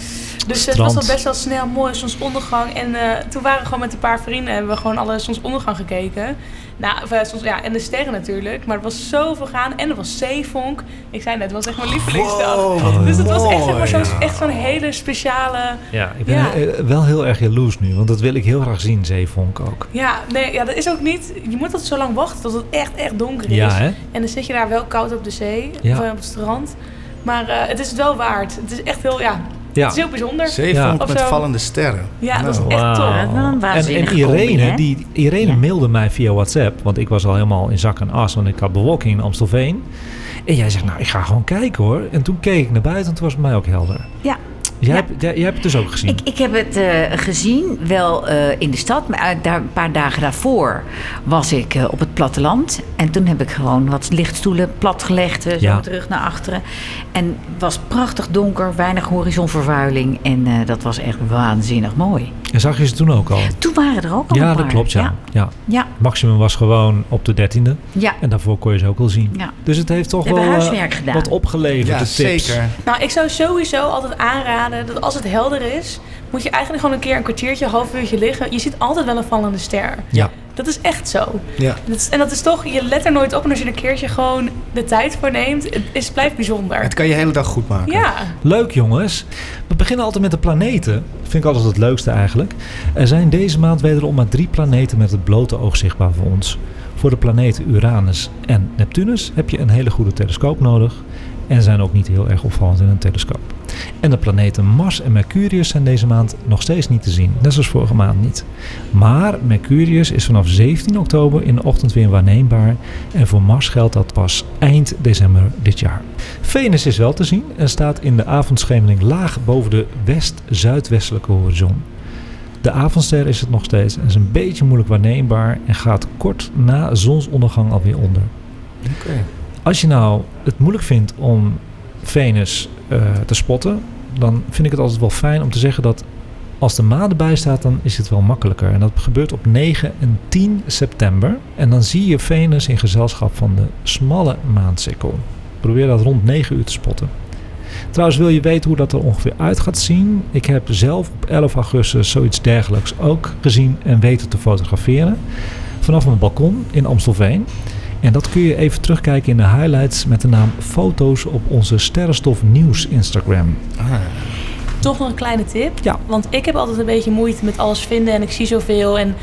Dus het Strand. was al best wel snel mooi zonsondergang. En eh, toen waren we gewoon met een paar vrienden en hebben we gewoon alle zonsondergang gekeken. Nou, of, eh, soms, ja, en de sterren natuurlijk. Maar het was zoveel gaan. En er was zeevonk. Ik zei net, het was echt mijn lievelingsdag. Wow, dus het was echt, zeg maar, echt zo'n hele speciale... Ja, ik ben Ja. eh, wel heel erg jaloers nu. Want dat wil ik heel graag zien, zeevonk ook. Ja, nee, ja, dat is ook niet... Je moet altijd zo lang wachten tot het echt, echt donker is. Ja, hè? En dan zit je daar wel koud op de zee, Ja. of eh, op het strand. Maar eh, het is het wel waard. Het is echt heel, ja, Ja. Het is heel bijzonder. Zeevonk Of met vallende sterren. Ja, dat is Nou, echt top. Een En, Irene, combi, die, Irene Ja. mailde mij via WhatsApp, want ik was al helemaal in zak en as, want ik had bewolking in Amstelveen. En jij zegt, nou, ik ga gewoon kijken hoor. En toen keek ik naar buiten en toen was het mij ook helder. Ja. Jij, Ja. hebt, jij, jij hebt het dus ook gezien. Ik, ik heb het eh, gezien, wel eh, in de stad, maar daar, een paar dagen daarvoor was ik eh, op het platteland. En toen heb ik gewoon wat lichtstoelen platgelegd, zo Ja. terug naar achteren. En het was prachtig donker, weinig horizonvervuiling. En dat was echt waanzinnig mooi. En zag je ze toen ook al? Toen waren er ook al Ja, een dat klopt, ja. ja. Ja, Maximum was gewoon op de dertiende. ja, En daarvoor kon je ze ook al zien. ja. Dus het heeft toch wel eh, huiswerk gedaan. wat opgeleverd, Ja, de tips. zeker. Nou, ik zou sowieso altijd aanraden dat als het helder is, moet je eigenlijk gewoon een keer een kwartiertje, een half uurtje liggen. Je ziet altijd wel een vallende ster. Ja. Dat is echt zo. Ja. Dat is- en dat is toch, je let er nooit op en als je er een keertje gewoon de tijd voor neemt, het is, blijft bijzonder. Het kan je hele dag goed maken. Ja, Leuk jongens. We beginnen altijd met de planeten. Vind ik altijd het leukste eigenlijk. Er zijn deze maand wederom maar drie planeten met het blote oog zichtbaar voor ons. Voor de planeten Uranus en Neptunus heb je een hele goede telescoop nodig. En zijn ook niet heel erg opvallend in een telescoop. En de planeten Mars en Mercurius zijn deze maand nog steeds niet te zien. Net zoals vorige maand niet. Maar Mercurius is vanaf 17 oktober in de ochtend weer waarneembaar. En voor Mars geldt dat pas eind december dit jaar. Venus is wel te zien en staat in de avondschemering laag boven de west-zuidwestelijke horizon. De avondster is het nog steeds en is een beetje moeilijk waarneembaar en gaat kort na zonsondergang alweer onder. Als je nou het moeilijk vindt om Venus te spotten, dan vind ik het altijd wel fijn om te zeggen dat als de maan erbij staat, dan is het wel makkelijker. En dat gebeurt op 9 en 10 september. En dan zie je Venus in gezelschap van de smalle maansikkel. Probeer dat rond 9 uur te spotten. Trouwens, wil je weten hoe dat er ongeveer uit gaat zien? Ik heb zelf op 11 augustus zoiets dergelijks ook gezien en weten te fotograferen. Vanaf mijn balkon in Amstelveen. En dat kun je even terugkijken in de highlights met de naam Foto's op onze Sterrenstof Nieuws Instagram. Ah, toch nog een kleine tip. Ja. Want ik heb altijd een beetje moeite met alles vinden en ik zie zoveel. En,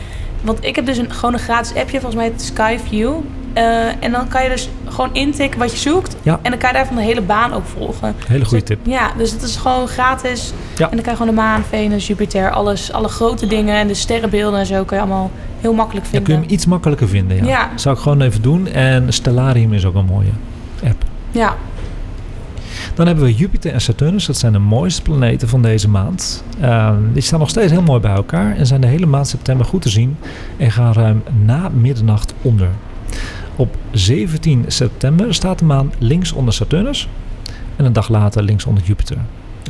want ik heb dus een, gewoon een gratis appje, volgens mij het Skyview. Eh, en dan kan je dus gewoon intikken wat je zoekt. Ja. En dan kan je daarvan de hele baan ook volgen. Hele goede Dus- tip. Ja, dus het is gewoon gratis. Ja. En dan kan je gewoon de maan, Venus, Jupiter, alles, alle grote dingen en de sterrenbeelden en zo kan je allemaal heel makkelijk Dan vinden. kun je hem iets makkelijker vinden. Ja. Ja. Zou ik gewoon even doen. En Stellarium is ook een mooie app. Ja, Dan hebben we Jupiter en Saturnus. Dat zijn de mooiste planeten van deze maand. Ehm, die staan nog steeds heel mooi bij elkaar. En zijn de hele maand september goed te zien. En gaan ruim na middernacht onder. Op 17 september staat de maan links onder Saturnus. En een dag later links onder Jupiter.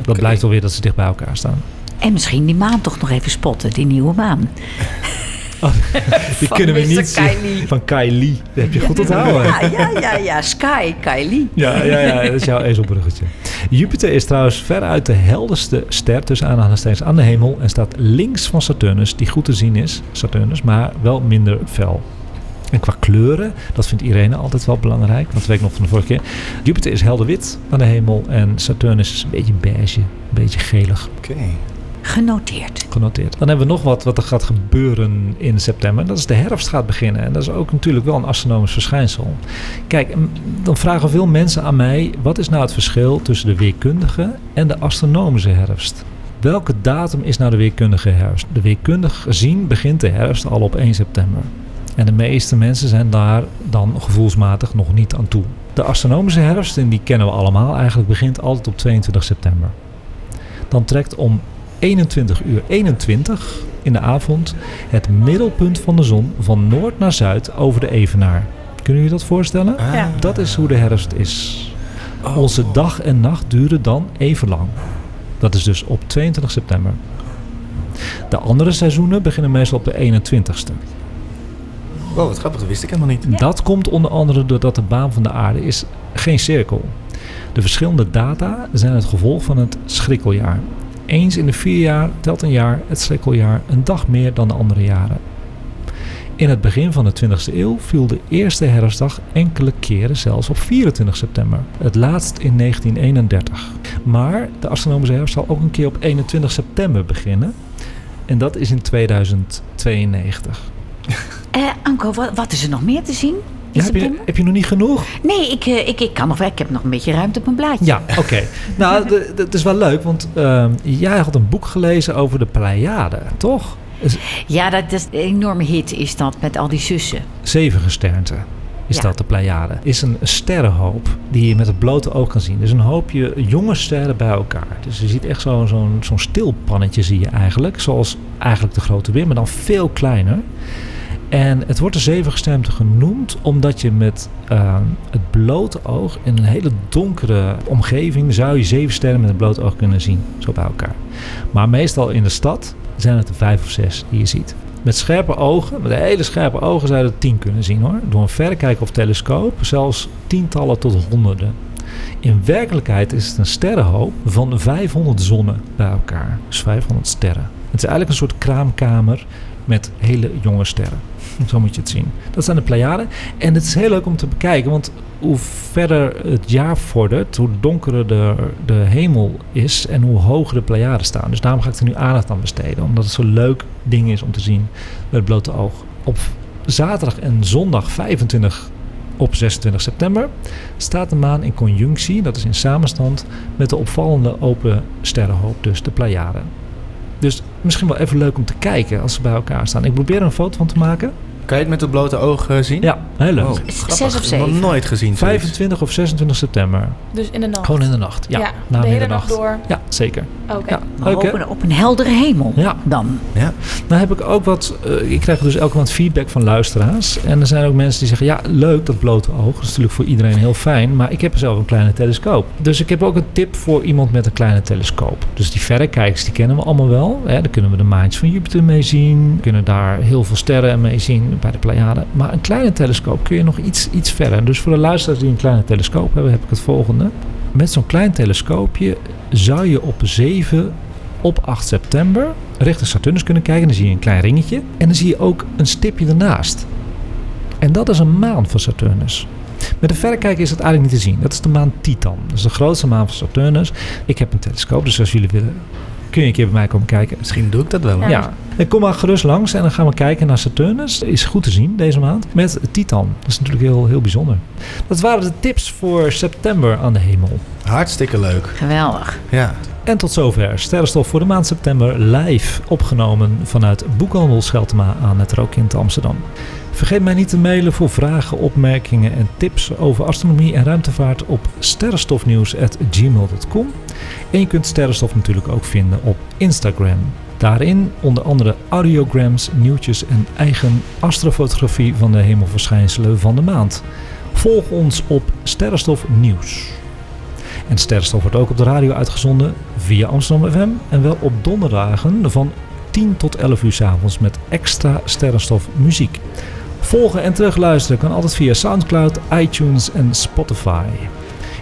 Dat blijkt alweer dat ze dicht bij elkaar staan. En misschien die maan toch nog even spotten, die nieuwe maan. Die Van kunnen we niet zien. Van Kylie. Dat heb je goed onthouden. Ja, ja, ja, ja. Sky, Kylie. Ja, ja, ja, dat is jouw ezelbruggetje. Jupiter is trouwens veruit de helderste ster tussen aanhalingstekens aan de hemel en staat links van Saturnus, die goed te zien is, Saturnus, maar wel minder fel. En qua kleuren, dat vindt Irene altijd wel belangrijk, dat weet ik nog van de vorige keer. Jupiter is helder wit aan de hemel en Saturnus is een beetje beige, een beetje gelig Oké. Genoteerd. genoteerd. Dan hebben we nog wat wat er gaat gebeuren in september. Dat is de herfst gaat beginnen. En dat is ook natuurlijk wel een astronomisch verschijnsel. Kijk, dan vragen veel mensen aan mij... wat is nou het verschil tussen de weerkundige en de astronomische herfst? Welke datum is nou de weerkundige herfst? De weerkundig gezien begint de herfst al op 1 september. En de meeste mensen zijn daar dan gevoelsmatig nog niet aan toe. De astronomische herfst, en die kennen we allemaal eigenlijk, begint altijd op 22 september. Dan trekt om 21 uur 21 in de avond het middelpunt van de zon van noord naar zuid over de evenaar. Kunnen jullie dat voorstellen? Ah. Ja. Dat is hoe de herfst is. Oh. Onze dag en nacht duren dan even lang. Dat is dus op 22 september. De andere seizoenen beginnen meestal op de 21ste. Wow, wat grappig, dat wist ik helemaal niet. Ja. Dat komt onder andere doordat de baan van de aarde is geen cirkel. De verschillende data zijn het gevolg van het schrikkeljaar. Eens in de vier jaar telt een jaar, het schrikkeljaar, een dag meer dan de andere jaren. In het begin van de 20e eeuw viel de eerste herfstdag enkele keren zelfs op 24 september. Het laatst in 1931. Maar de astronomische herfst zal ook een keer op 21 september beginnen. En dat is in 2092. Eh, Anko, wat, wat is er nog meer te zien? Ja, heb, je, December? heb je nog niet genoeg? Nee, ik, eh, ik, ik kan nog wel. Ik heb nog een beetje ruimte op mijn blaadje. Ja, oké. nou, het is wel leuk, want ehm, jij had een boek gelezen over de Pleiade, toch? Is- Ja, dat is een enorme hit is dat met al die zussen. Zeven gesternte is Ja. dat, de Pleiade. Is een sterrenhoop die je met het blote oog kan zien. Dus een hoopje jonge sterren bij elkaar. Dus je ziet echt zo- zo'n zo'n stilpannetje zie je eigenlijk. Zoals eigenlijk de grote weer, maar dan veel kleiner. En het wordt de zevengesternte genoemd omdat je met ehm, het blote oog in een hele donkere omgeving zou je zeven sterren met het blote oog kunnen zien, zo bij elkaar. Maar meestal in de stad zijn het er vijf of zes die je ziet. Met scherpe ogen, met hele scherpe ogen zou je er tien kunnen zien hoor. Door een verrekijker of telescoop zelfs tientallen tot honderden. In werkelijkheid is het een sterrenhoop van 500 zonnen bij elkaar. Dus 500 sterren. Het is eigenlijk een soort kraamkamer met hele jonge sterren. Zo moet je het zien. Dat zijn de Pleiaden. En het is heel leuk om te bekijken, want hoe verder het jaar vordert, hoe donkerder de, de hemel is en hoe hoger de Pleiaden staan. Dus daarom ga ik er nu aandacht aan besteden, omdat het zo'n leuk ding is om te zien met het blote oog. Op zaterdag en zondag 25 op 26 september staat de maan in conjunctie, dat is in samenstand met de opvallende open sterrenhoop, dus de Pleiaden. Dus misschien wel even leuk om te kijken als ze bij elkaar staan. Ik probeer er een foto van te maken. Kan je het met het blote oog eh, zien? Ja, heel leuk. Oh, Zes grappig. of Nog nooit gezien. zoiets. 25 of 26 september. Dus in de nacht. Gewoon in de nacht. Ja, Ja, na de hele middernacht. nacht door. Ja, zeker. Oké. Ja, Maar leuk hè? op, een, op een heldere hemel Ja. dan. Ja. Nou heb ik ook wat, eh, ik krijg dus elke maand feedback van luisteraars. En er zijn ook mensen die zeggen, ja leuk dat blote oog. Dat is natuurlijk voor iedereen heel fijn. Maar ik heb zelf een kleine telescoop. Dus ik heb ook een tip voor iemand met een kleine telescoop. Dus die verrekijkers, die kennen we allemaal wel. Hè? Daar kunnen we de maantjes van Jupiter mee zien. We kunnen daar heel veel sterren mee zien bij de Pleiade. Maar een kleine telescoop kun je nog iets, iets verder. Dus voor de luisteraars die een kleine telescoop hebben, heb ik het volgende. Met zo'n klein telescoopje zou je op 7 op 8 september richting Saturnus kunnen kijken. Dan zie je een klein ringetje. En dan zie je ook een stipje ernaast. En dat is een maan van Saturnus. Met een verrekijker is het eigenlijk niet te zien. Dat is de maan Titan. Dat is de grootste maan van Saturnus. Ik heb een telescoop, dus als jullie willen, kun je een keer bij mij komen kijken. Misschien doe ik dat wel. hoor. Ja. En kom maar gerust langs en dan gaan we kijken naar Saturnus. Is goed te zien deze maand. Met Titan. Dat is natuurlijk heel, heel bijzonder. Dat waren de tips voor september aan de hemel. Hartstikke leuk. Geweldig. Ja. En tot zover Sterrenstof voor de maand september live opgenomen vanuit Boekhandel Scheltema aan het Rookkind Amsterdam. Vergeet mij niet te mailen voor vragen, opmerkingen en tips over astronomie en ruimtevaart op sterrenstofnieuws.gmail.com. En je kunt Sterrenstof natuurlijk ook vinden op Instagram. Daarin onder andere audiograms, nieuwtjes en eigen astrofotografie van de hemelverschijnselen van de maand. Volg ons op Sterrenstof Nieuws. En Sterrenstof wordt ook op de radio uitgezonden via Amsterdam FM en wel op donderdagen van 10 tot 11 uur 's avonds met extra Sterrenstof muziek. Volgen en terugluisteren kan altijd via Soundcloud, iTunes en Spotify.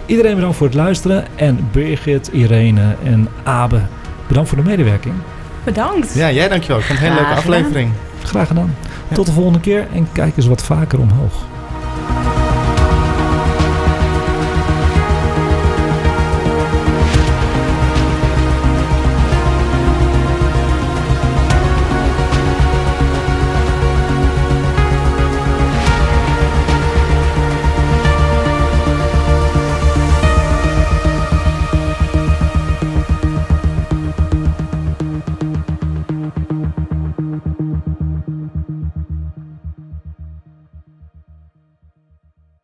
Iedereen bedankt voor het luisteren en Birgit, Irene en Abe bedankt voor de medewerking. Bedankt. ja, jij dankjewel. Ik vond het een hele leuke gedaan. aflevering. Graag gedaan. Ja. Tot de volgende keer en kijk eens wat vaker omhoog.